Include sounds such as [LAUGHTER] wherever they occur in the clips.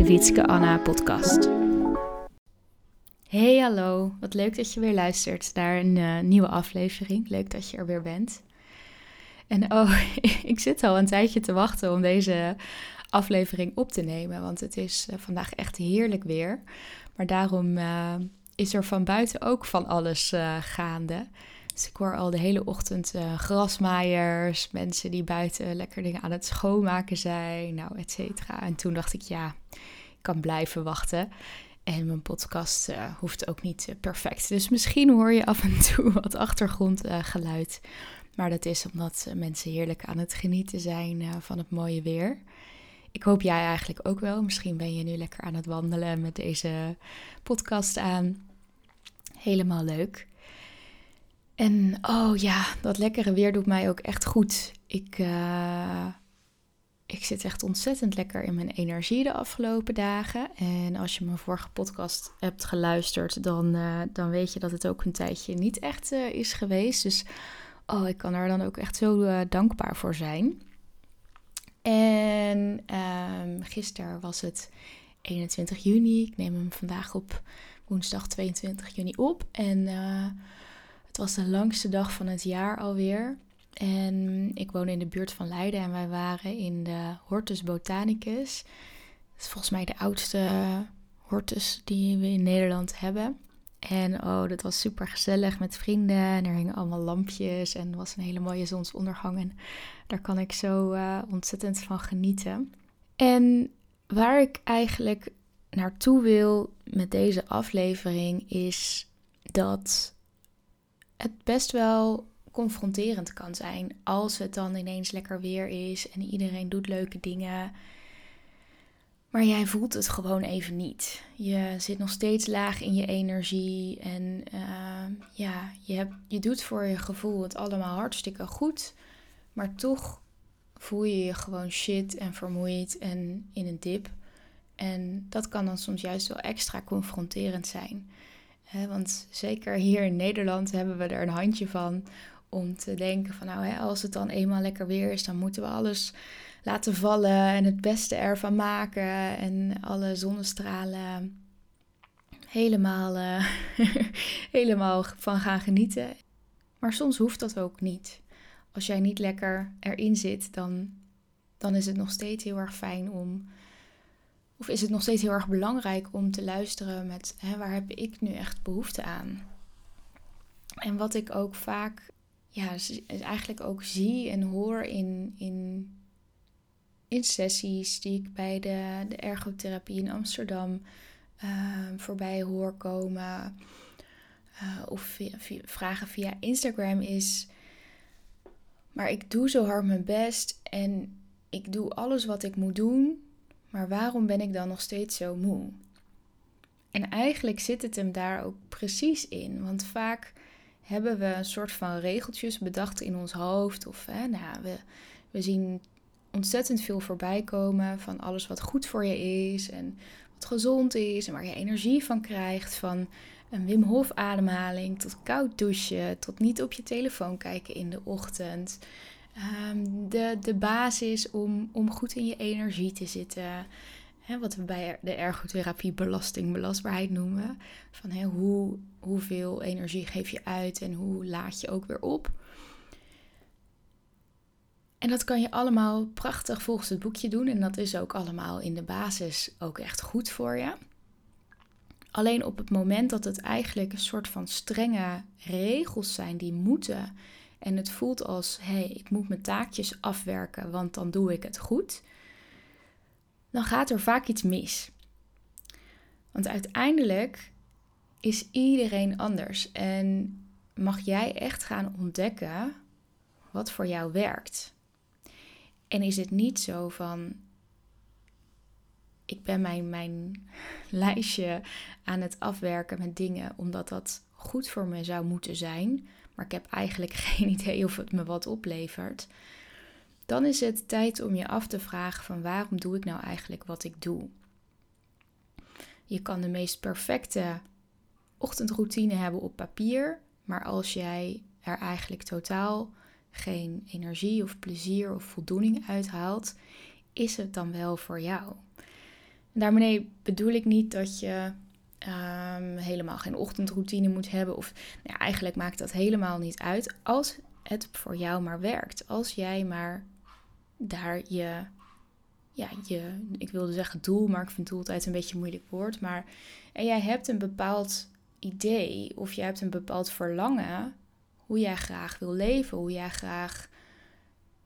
de Wietske Anna podcast. Hey hallo, wat leuk dat je weer luistert naar een uh, nieuwe aflevering. Leuk dat je er weer bent. En oh, [LAUGHS] ik zit al een tijdje te wachten om deze aflevering op te nemen, want het is uh, vandaag echt heerlijk weer. Maar daarom uh, is er van buiten ook van alles gaande. Dus ik hoor al de hele ochtend uh, grasmaaiers, mensen die buiten lekker dingen aan het schoonmaken zijn, nou, et cetera. En toen dacht ik, ja, kan blijven wachten. En mijn podcast uh, hoeft ook niet uh, perfect. Dus misschien hoor je af en toe [LAUGHS] wat achtergrondgeluid. maar dat is omdat mensen heerlijk aan het genieten zijn van het mooie weer. Ik hoop jij eigenlijk ook wel. Misschien ben je nu lekker aan het wandelen met deze podcast aan. Helemaal leuk. En oh ja, dat lekkere weer doet mij ook echt goed. Ik, ik zit echt ontzettend lekker in mijn energie de afgelopen dagen. En als je mijn vorige podcast hebt geluisterd, dan, uh, dan weet je dat het ook een tijdje niet echt uh, is geweest. Dus oh, ik kan er dan ook echt zo dankbaar voor zijn. En um, gisteren was het 21 juni. Ik neem hem vandaag op woensdag 22 juni op. En het was de langste dag van het jaar alweer. En ik woon in de buurt van Leiden en wij waren in de Hortus Botanicus. Dat is volgens mij de oudste hortus die we in Nederland hebben. En oh, dat was super gezellig met vrienden. En er hingen allemaal lampjes en was een hele mooie zonsondergang. En daar kan ik zo uh, ontzettend van genieten. En waar ik eigenlijk naartoe wil met deze aflevering is dat het best wel confronterend kan zijn als het dan ineens lekker weer is en iedereen doet leuke dingen. Maar jij voelt het gewoon even niet. Je zit nog steeds laag in je energie. En uh, ja, je, hebt, je doet voor je gevoel het allemaal hartstikke goed. Maar toch voel je je gewoon shit en vermoeid en in een dip. En dat kan dan soms juist wel extra confronterend zijn want zeker hier in Nederland hebben we er een handje van om te denken van nou, als het dan eenmaal lekker weer is, dan moeten we alles laten vallen en het beste ervan maken en alle zonnestralen helemaal, uh, [LAUGHS] helemaal van gaan genieten. Maar soms hoeft dat ook niet. Als jij niet lekker erin zit, dan, dan is het nog steeds heel erg fijn om of is het nog steeds heel erg belangrijk om te luisteren met hè, waar heb ik nu echt behoefte aan? En wat ik ook vaak, ja, eigenlijk ook zie en hoor in, in, in sessies die ik bij de, de ergotherapie in Amsterdam uh, voorbij hoor komen. Uh, of vragen via Instagram is. Maar ik doe zo hard mijn best en ik doe alles wat ik moet doen maar waarom ben ik dan nog steeds zo moe? En eigenlijk zit het hem daar ook precies in. Want vaak hebben we een soort van regeltjes bedacht in ons hoofd. Of hè, nou, we, we zien ontzettend veel voorbij komen van alles wat goed voor je is. En wat gezond is. En waar je energie van krijgt. Van een Wim Hof ademhaling tot koud douchen. Tot niet op je telefoon kijken in de ochtend. Ehm, de, de basis om, om goed in je energie te zitten. Hè, wat we bij de ergotherapie belastingbelastbaarheid noemen. Van hè, hoe, hoeveel energie geef je uit en hoe laad je ook weer op. En dat kan je allemaal prachtig volgens het boekje doen. En dat is ook allemaal in de basis ook echt goed voor je. Alleen op het moment dat het eigenlijk een soort van strenge regels zijn die moeten en het voelt als hé, hey, ik moet mijn taakjes afwerken, want dan doe ik het goed, dan gaat er vaak iets mis. Want uiteindelijk is iedereen anders en mag jij echt gaan ontdekken wat voor jou werkt. En is het niet zo van ik ben mijn, mijn [LAUGHS] lijstje aan het afwerken met dingen, omdat dat goed voor me zou moeten zijn. Maar ik heb eigenlijk [LAUGHS] geen idee of het me wat oplevert. Dan is het tijd om je af te vragen van waarom doe ik nou eigenlijk wat ik doe. Je kan de meest perfecte ochtendroutine hebben op papier, maar als jij er eigenlijk totaal geen energie of plezier of voldoening uithaalt, is het dan wel voor jou? daarmee bedoel ik niet dat je um, helemaal geen ochtendroutine moet hebben. Of nou ja, eigenlijk maakt dat helemaal niet uit. Als het voor jou maar werkt. Als jij maar daar je, ja, je, ik wilde zeggen doel, maar ik vind doel altijd een beetje een moeilijk woord. Maar en jij hebt een bepaald idee of je hebt een bepaald verlangen hoe jij graag wil leven, hoe jij graag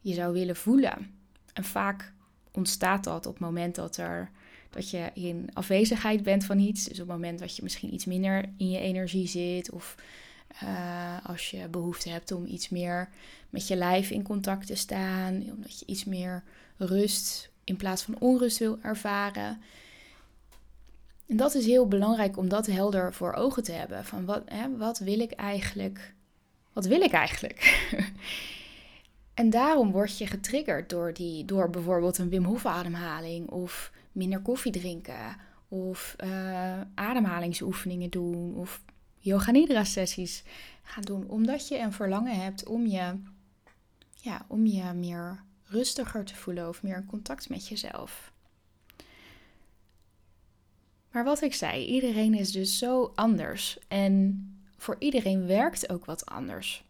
je zou willen voelen. En vaak ontstaat dat op het moment dat, er, dat je in afwezigheid bent van iets. Dus op het moment dat je misschien iets minder in je energie zit. Of uh, als je behoefte hebt om iets meer met je lijf in contact te staan. Omdat je iets meer rust in plaats van onrust wil ervaren. En dat is heel belangrijk om dat helder voor ogen te hebben. Van wat, hè, wat wil ik eigenlijk? Wat wil ik eigenlijk? [LAUGHS] en daarom word je getriggerd door, die, door bijvoorbeeld een Wim Hof ademhaling of minder koffie drinken of uh, ademhalingsoefeningen doen of yoga nidra sessies gaan doen, omdat je een verlangen hebt om je, ja, om je meer rustiger te voelen of meer in contact met jezelf. Maar wat ik zei, iedereen is dus zo anders en voor iedereen werkt ook wat anders.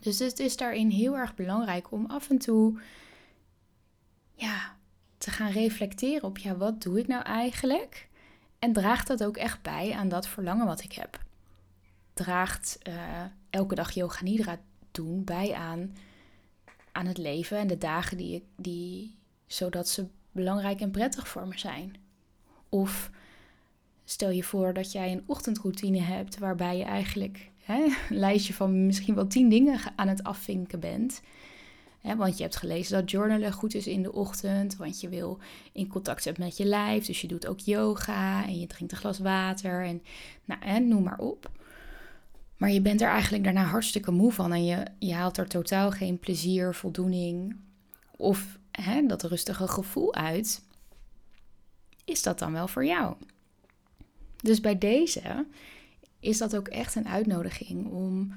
Dus het is daarin heel erg belangrijk om af en toe ja, te gaan reflecteren op ja, wat doe ik nou eigenlijk? En draagt dat ook echt bij aan dat verlangen wat ik heb? Draagt uh, elke dag yoga nidra doen bij aan, aan het leven en de dagen die die, zodat ze belangrijk en prettig voor me zijn? Of stel je voor dat jij een ochtendroutine hebt waarbij je eigenlijk hè, een lijstje van misschien wel tien dingen aan het afvinken bent want je hebt gelezen dat journalen goed is in de ochtend, want je wil in contact zijn met je lijf. Dus je doet ook yoga en je drinkt een glas water en nou, noem maar op. Maar je bent er eigenlijk daarna hartstikke moe van en je, je haalt er totaal geen plezier, voldoening of dat rustige gevoel uit. Is dat dan wel voor jou? Dus bij deze is dat ook echt een uitnodiging om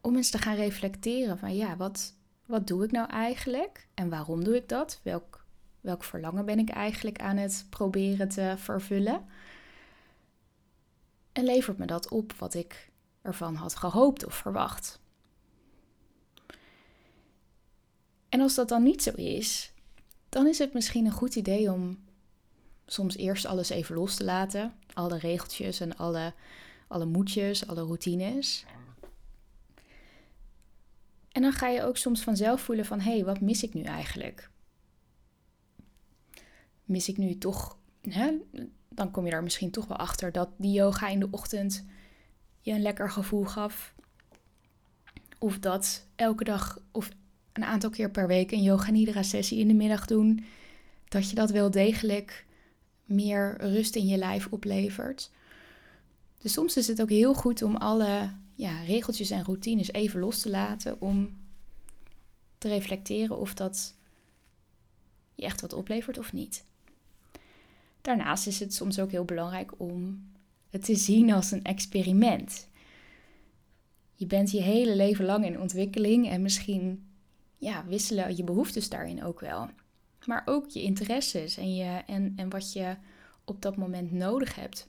om eens te gaan reflecteren van ja, wat, wat doe ik nou eigenlijk en waarom doe ik dat? Welk, welk verlangen ben ik eigenlijk aan het proberen te vervullen? En levert me dat op wat ik ervan had gehoopt of verwacht? En als dat dan niet zo is, dan is het misschien een goed idee om soms eerst alles even los te laten. Alle regeltjes en alle, alle moedjes, alle routines. En dan ga je ook soms vanzelf voelen van, hé, hey, wat mis ik nu eigenlijk? Mis ik nu toch, hè? Dan kom je er misschien toch wel achter dat die yoga in de ochtend je een lekker gevoel gaf. Of dat elke dag of een aantal keer per week een yoga nidra sessie in de middag doen, dat je dat wel degelijk meer rust in je lijf oplevert. Dus soms is het ook heel goed om alle ja, regeltjes en routines even los te laten om te reflecteren of dat je echt wat oplevert of niet. Daarnaast is het soms ook heel belangrijk om het te zien als een experiment. Je bent je hele leven lang in ontwikkeling en misschien ja, wisselen je behoeftes daarin ook wel. Maar ook je interesses en, je, en, en wat je op dat moment nodig hebt.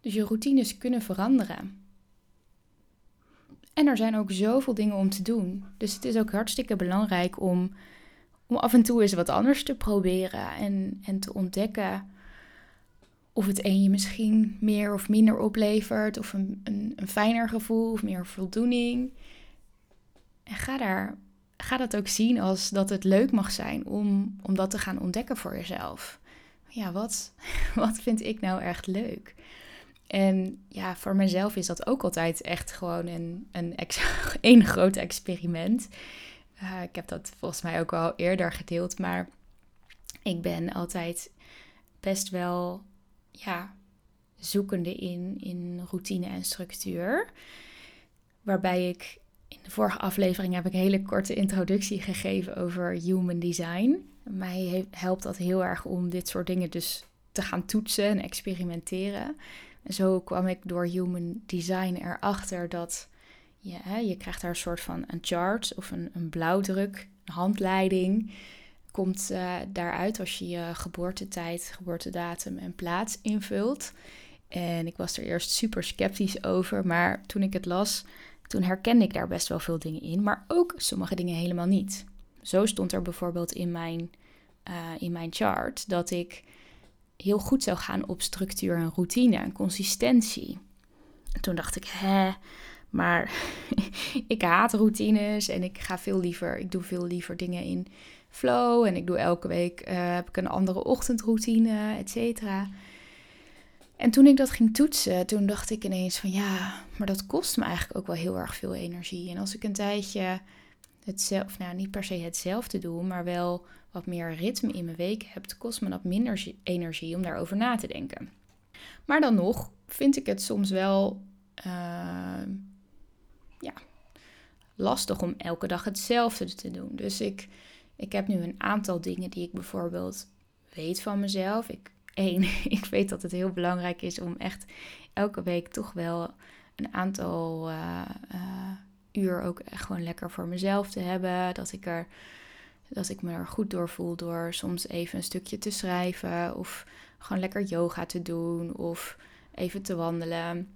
Dus je routines kunnen veranderen. En er zijn ook zoveel dingen om te doen. Dus het is ook hartstikke belangrijk om, om af en toe eens wat anders te proberen en, en te ontdekken of het een je misschien meer of minder oplevert, of een, een, een fijner gevoel of meer voldoening. En ga, daar, ga dat ook zien als dat het leuk mag zijn om, om dat te gaan ontdekken voor jezelf. Ja, wat, [LAUGHS] wat vind ik nou echt leuk? En ja, voor mezelf is dat ook altijd echt gewoon een, een, een [LAUGHS] groot experiment. Uh, ik heb dat volgens mij ook al eerder gedeeld, maar Ik ben altijd best wel ja, zoekende in, in routine en structuur. Waarbij ik in de vorige aflevering heb ik een hele korte introductie gegeven over human design. Mij helpt dat heel erg om dit soort dingen dus te gaan toetsen en experimenteren. En zo kwam ik door human design erachter dat ja, je krijgt daar een soort van een chart of een, een blauwdruk, een handleiding. Komt uh, daaruit als je je geboortetijd, geboortedatum en plaats invult. En ik was er eerst super sceptisch over, maar toen ik het las, toen herkende ik daar best wel veel dingen in, maar ook sommige dingen helemaal niet. Zo stond er bijvoorbeeld in mijn, uh, in mijn chart dat ik heel goed zou gaan op structuur en routine en consistentie. En toen dacht ik, hè, maar [LAUGHS] ik haat routines en ik ga veel liever, ik doe veel liever dingen in flow en ik doe elke week uh, heb ik een andere ochtendroutine, et cetera. En toen ik dat ging toetsen, toen dacht ik ineens van ja, maar dat kost me eigenlijk ook wel heel erg veel energie. En als ik een tijdje hetzelfde, nou niet per se hetzelfde doe, maar wel wat meer ritme in mijn week heb, kost me dat minder energie om daarover na te denken. Maar dan nog vind ik het soms wel ja, lastig om elke dag hetzelfde te doen. Dus ik, ik heb nu een aantal dingen die ik bijvoorbeeld weet van mezelf. Ik één, [LAUGHS] ik weet dat het heel belangrijk is om echt elke week toch wel een aantal uh, uur ook echt gewoon lekker voor mezelf te hebben. Dat ik, er, dat ik me er goed door voel door soms even een stukje te schrijven of gewoon lekker yoga te doen of even te wandelen.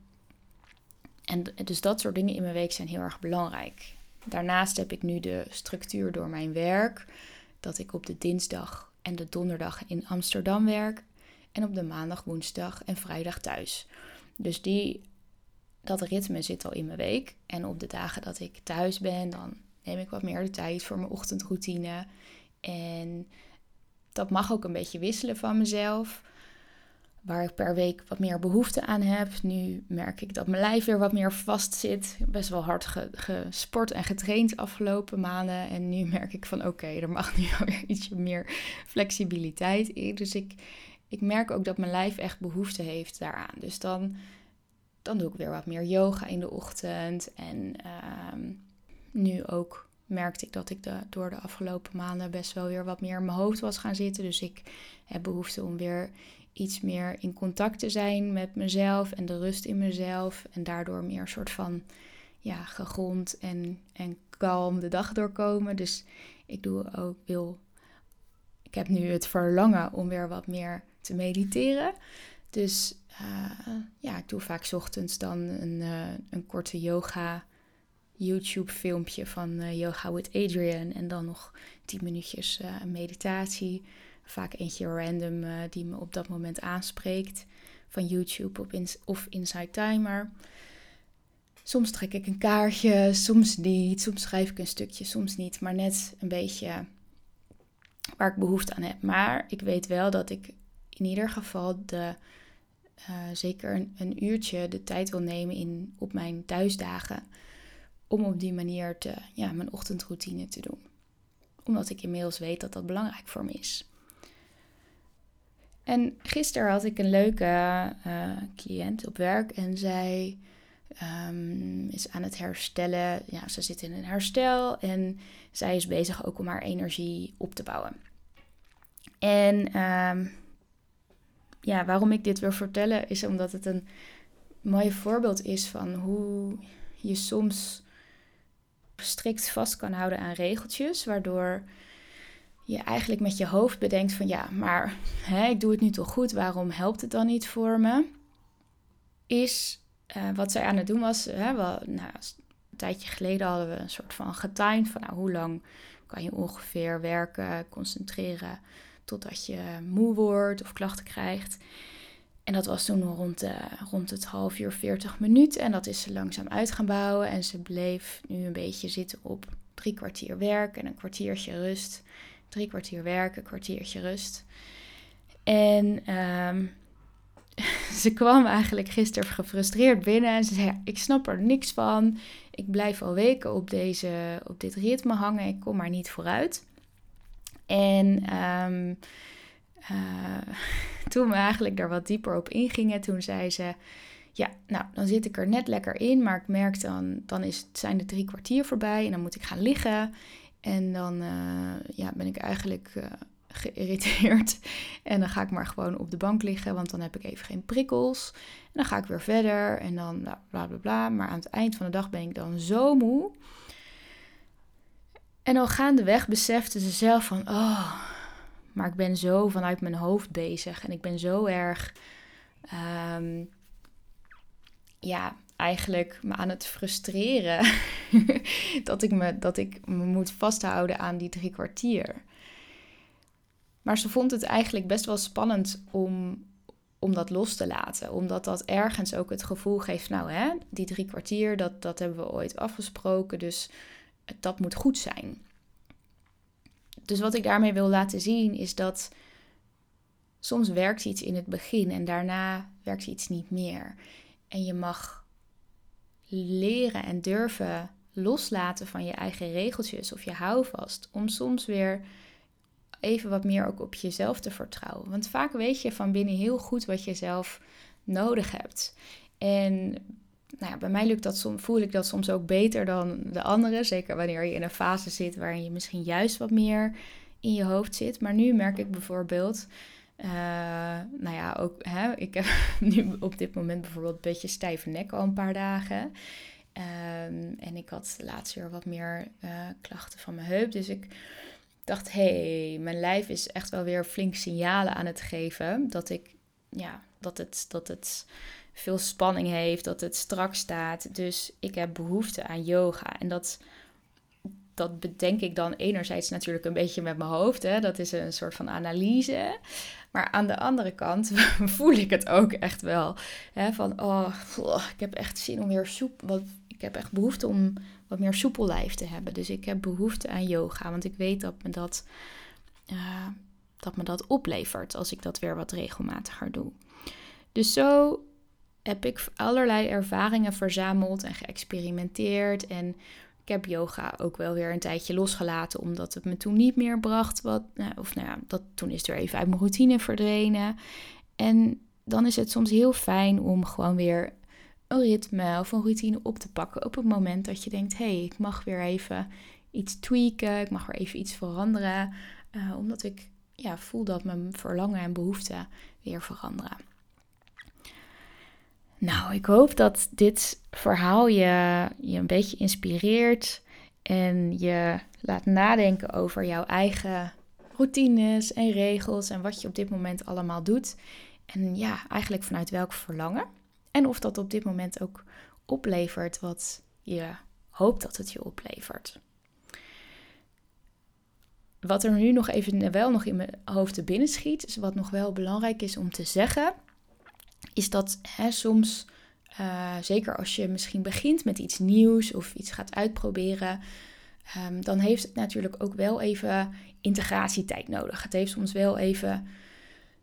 En dus dat soort dingen in mijn week zijn heel erg belangrijk. Daarnaast heb ik nu de structuur door mijn werk. Dat ik op de dinsdag en de donderdag in Amsterdam werk en op de maandag, woensdag en vrijdag thuis. Dus die, dat ritme zit al in mijn week. En op de dagen dat ik thuis ben, dan neem ik wat meer de tijd voor mijn ochtendroutine. En dat mag ook een beetje wisselen van mezelf. Waar ik per week wat meer behoefte aan heb. Nu merk ik dat mijn lijf weer wat meer vast zit. Best wel hard gesport en getraind afgelopen maanden. En nu [LAUGHS] merk ik van oké, er mag nu weer ietsje meer flexibiliteit in. Dus ik, ik merk ook dat mijn lijf echt behoefte heeft daaraan. Dus dan, dan doe ik weer wat meer yoga in de ochtend. En ehm, nu ook merkte ik dat ik door de afgelopen maanden best wel weer wat meer in mijn hoofd was gaan zitten. Dus ik heb behoefte om weer iets meer in contact te zijn met mezelf en de rust in mezelf. En daardoor meer soort van ja, gegrond en, en kalm de dag doorkomen. Dus ik doe ook, wil. Ik heb nu het verlangen om weer wat meer te mediteren. Dus uh, ja, ik doe vaak ochtends dan een, uh, een korte yoga YouTube filmpje van uh, Yoga with Adrian. En dan nog 10 minuutjes meditatie. Vaak eentje random die me op dat moment aanspreekt. Van YouTube op of Inside Timer. Soms trek ik een kaartje, soms niet. Soms schrijf ik een stukje, soms niet. Maar net een beetje waar ik behoefte aan heb. Maar ik weet wel dat ik in ieder geval de, uh, zeker een, een, uurtje de tijd wil nemen in, op mijn thuisdagen. Om op die manier te, ja, mijn ochtendroutine te doen. Omdat ik inmiddels weet dat dat belangrijk voor me is. En gisteren had ik een leuke uh, cliënt op werk en zij um, is aan het herstellen. Ja, ze zit in een herstel en zij is bezig ook om haar energie op te bouwen. En um, ja, waarom ik dit wil vertellen is omdat het een mooi voorbeeld is van hoe je soms strikt vast kan houden aan regeltjes, waardoor je eigenlijk met je hoofd bedenkt van ja, maar hè, ik doe het nu toch goed, waarom helpt het dan niet voor me? Is uh, wat zij aan het doen was, hè, wel, nou, een tijdje geleden hadden we een soort van getimed van nou, hoe lang kan je ongeveer werken, concentreren totdat je moe wordt of klachten krijgt. En dat was toen rond, de, rond het half uur 40 minuten. En dat is ze langzaam uit gaan bouwen. En ze bleef nu een beetje zitten op drie kwartier werk en een kwartiertje rust. Drie kwartier werken, kwartiertje rust. En um, [LAUGHS] ze kwam eigenlijk gisteren gefrustreerd binnen en ze zei: Ik snap er niks van. Ik blijf al weken op, deze, op dit ritme hangen. Ik kom maar niet vooruit. En um, [LAUGHS] toen we eigenlijk daar wat dieper op ingingen, toen zei ze: Ja, nou, dan zit ik er net lekker in, maar ik merk dan, dan is, zijn de drie kwartier voorbij en dan moet ik gaan liggen. En dan ja, ben ik eigenlijk geïrriteerd. [LAUGHS] En dan ga ik maar gewoon op de bank liggen, want dan heb ik even geen prikkels. En dan ga ik weer verder en dan bla bla bla. Maar aan het eind van de dag ben ik dan zo moe. En al gaandeweg besefte ze zelf van, oh, maar ik ben zo vanuit mijn hoofd bezig. En ik ben zo erg, ehm, ja, eigenlijk me aan het frustreren. [LAUGHS] dat, ik me, dat ik me moet vasthouden aan die drie kwartier. Maar ze vond het eigenlijk best wel spannend om, om dat los te laten. Omdat dat ergens ook het gevoel geeft, nou hè, die drie kwartier, dat, dat hebben we ooit afgesproken. Dus dat moet goed zijn. Dus wat ik daarmee wil laten zien is dat soms werkt iets in het begin en daarna werkt iets niet meer. En je mag leren en durven loslaten van je eigen regeltjes of je houvast. Om soms weer even wat meer ook op jezelf te vertrouwen. Want vaak weet je van binnen heel goed wat je zelf nodig hebt. En nou ja, bij mij lukt dat soms, voel ik dat soms ook beter dan de anderen. Zeker wanneer je in een fase zit waarin je misschien juist wat meer in je hoofd zit. Maar nu merk ik bijvoorbeeld. Uh, nou ja, ook hè, ik heb [LAUGHS] nu op dit moment bijvoorbeeld een beetje stijve nek al een paar dagen. Um, en ik had laatst weer wat meer uh, klachten van mijn heup. Dus ik dacht, hé, hey, mijn lijf is echt wel weer flink signalen aan het geven. Dat ik, ja, dat het, dat het veel spanning heeft, dat het strak staat. Dus ik heb behoefte aan yoga. En dat, dat bedenk ik dan enerzijds natuurlijk een beetje met mijn hoofd. Hè? Dat is een soort van analyse. Maar aan de andere kant [LAUGHS] voel ik het ook echt wel. Hè? Van, oh, ik heb echt zin om weer soep. Wat, ik heb echt behoefte om wat meer soepel lijf te hebben. Dus ik heb behoefte aan yoga. Want ik weet dat me dat, uh, dat, me dat oplevert als ik dat weer wat regelmatiger doe. Dus zo heb ik allerlei ervaringen verzameld en geëxperimenteerd. En ik heb yoga ook wel weer een tijdje losgelaten, omdat het me toen niet meer bracht. Wat, nou, of nou ja, dat, toen is er even uit mijn routine verdwenen. En dan is het soms heel fijn om gewoon weer een ritme of een routine op te pakken op het moment dat je denkt: hé, hey, ik mag weer even iets tweaken, ik mag weer even iets veranderen, uh, omdat ik ja, voel dat mijn verlangen en behoeften weer veranderen. Nou, ik hoop dat dit verhaal je, je een beetje inspireert en je laat nadenken over jouw eigen routines en regels en wat je op dit moment allemaal doet. En ja, eigenlijk vanuit welk verlangen. En of dat op dit moment ook oplevert wat je hoopt dat het je oplevert. Wat er nu nog even wel nog in mijn hoofd te binnen schiet, is wat nog wel belangrijk is om te zeggen, is dat hè, soms, uh, zeker als je misschien begint met iets nieuws of iets gaat uitproberen, um, dan heeft het natuurlijk ook wel even integratietijd nodig. Het heeft soms wel even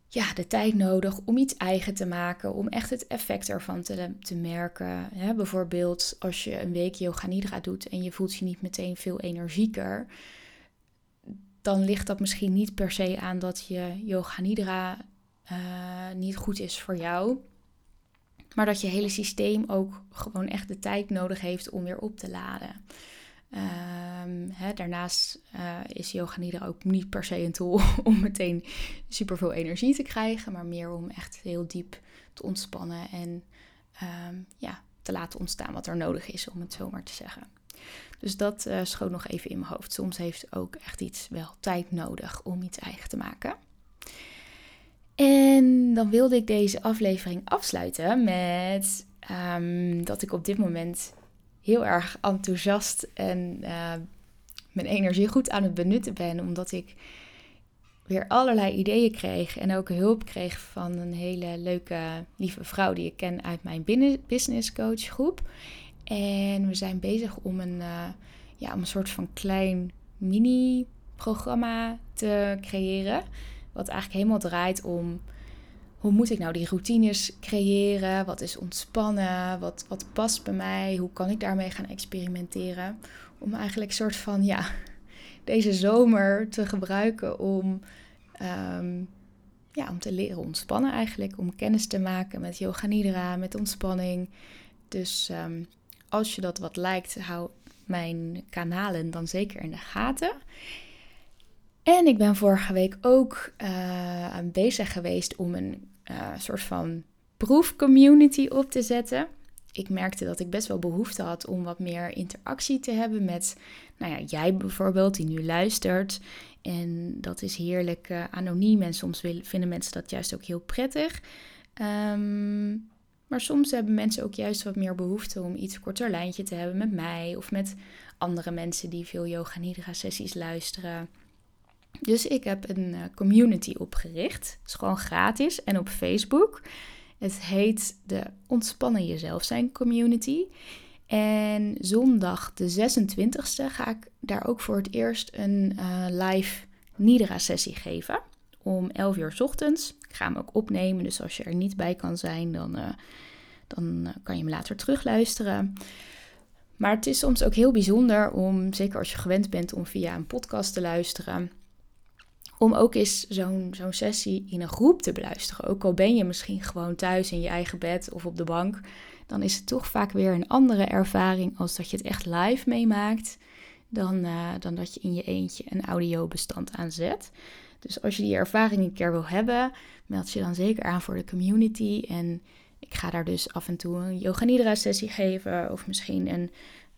ja, de tijd nodig om iets eigen te maken, om echt het effect ervan te, te merken. bijvoorbeeld als je een week yoga nidra doet en je voelt je niet meteen veel energieker, dan ligt dat misschien niet per se aan dat je yoga nidra uh, niet goed is voor jou, maar dat je hele systeem ook gewoon echt de tijd nodig heeft om weer op te laden. Hè, daarnaast uh, is yoga nidra ook niet per se een tool [LAUGHS] om meteen superveel energie te krijgen, maar meer om echt heel diep te ontspannen en um, ja, te laten ontstaan wat er nodig is, om het zo maar te zeggen. Dus dat uh, nog even in mijn hoofd. Soms heeft ook echt iets wel tijd nodig om iets eigen te maken. En dan wilde ik deze aflevering afsluiten met um, dat ik op dit moment heel erg enthousiast en uh, mijn energie goed aan het benutten ben. Omdat ik weer allerlei ideeën kreeg en ook hulp kreeg van een hele leuke, lieve vrouw die ik ken uit mijn business coach groep. En we zijn bezig om een, uh, ja, om een soort van klein mini-programma te creëren. Wat eigenlijk helemaal draait om hoe moet ik nou die routines creëren? Wat is ontspannen? Wat, wat past bij mij? Hoe kan ik daarmee gaan experimenteren? Om eigenlijk een soort van, ja, [LAUGHS] deze zomer te gebruiken om, um, ja, om te leren ontspannen eigenlijk. Om kennis te maken met yoga nidra, met ontspanning. Dus ehm, als je dat wat lijkt, hou mijn kanalen dan zeker in de gaten. En ik ben vorige week ook uh, bezig geweest om een uh, soort van proefcommunity op te zetten. Ik merkte dat ik best wel behoefte had om wat meer interactie te hebben met, nou ja, jij bijvoorbeeld die nu luistert. En dat is heerlijk uh, anoniem en soms vinden mensen dat juist ook heel prettig. Um, maar soms hebben mensen ook juist wat meer behoefte om iets korter lijntje te hebben met mij of met andere mensen die veel yoga nidra sessies luisteren. Dus ik heb een eh, community opgericht. Het is gewoon gratis en op Facebook. Het heet de Ontspannen Jezelf Zijn Community. En zondag de 26e ga ik daar ook voor het eerst een uh, live Nidra sessie geven. Om 11 uur ochtends. Ik ga hem ook opnemen, dus als je er niet bij kan zijn, dan, uh, dan kan je hem later terugluisteren. Maar het is soms ook heel bijzonder om, zeker als je gewend bent om via een podcast te luisteren, om ook eens zo'n sessie in een groep te beluisteren. Ook al ben je misschien gewoon thuis in je eigen bed of op de bank, dan is het toch vaak weer een andere ervaring als dat je het echt live meemaakt, dan, uh, dan dat je in je eentje een audiobestand aanzet. Dus als je die ervaring een keer wil hebben, meld je dan zeker aan voor de community. En ik ga daar dus af en toe een yoga nidra sessie geven. Of misschien een,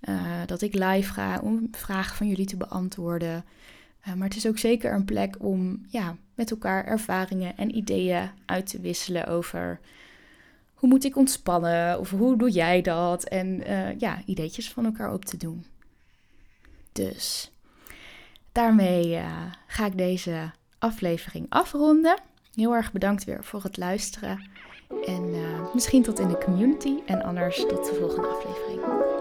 uh, dat ik live ga om vragen van jullie te beantwoorden. Uh, maar het is ook zeker een plek om ja, met elkaar ervaringen en ideeën uit te wisselen over hoe moet ik ontspannen of hoe doe jij dat? En uh, ja, ideetjes van elkaar op te doen. Dus daarmee ga ik deze aflevering afronden. Heel erg bedankt weer voor het luisteren. En misschien tot in de community en anders tot de volgende aflevering.